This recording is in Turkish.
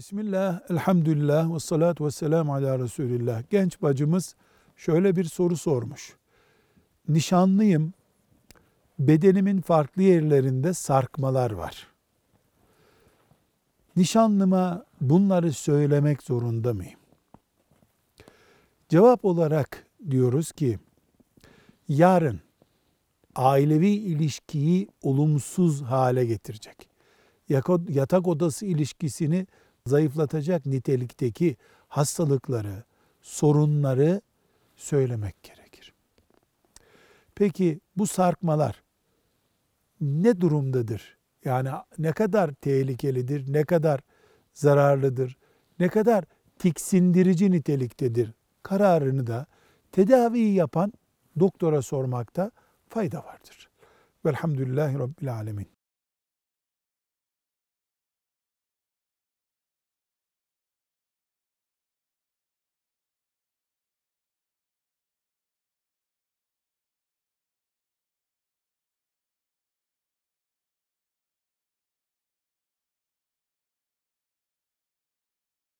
Bismillah, elhamdülillah ve salatu ve selamu ala Resulillah. Genç bacımız şöyle bir soru sormuş. Nişanlıyım, bedenimin farklı yerlerinde sarkmalar var. Nişanlıma bunları söylemek zorunda mıyım? Cevap olarak diyoruz ki, yarın ailevi ilişkiyi olumsuz hale getirecek. Yatak odası ilişkisini zayıflatacak nitelikteki hastalıkları, sorunları söylemek gerekir. Peki bu sarkmalar ne durumdadır? Yani ne kadar tehlikelidir, ne kadar zararlıdır, ne kadar tiksindirici niteliktedir kararını da tedaviyi yapan doktora sormakta fayda vardır. Velhamdülillahi Rabbil Alemin.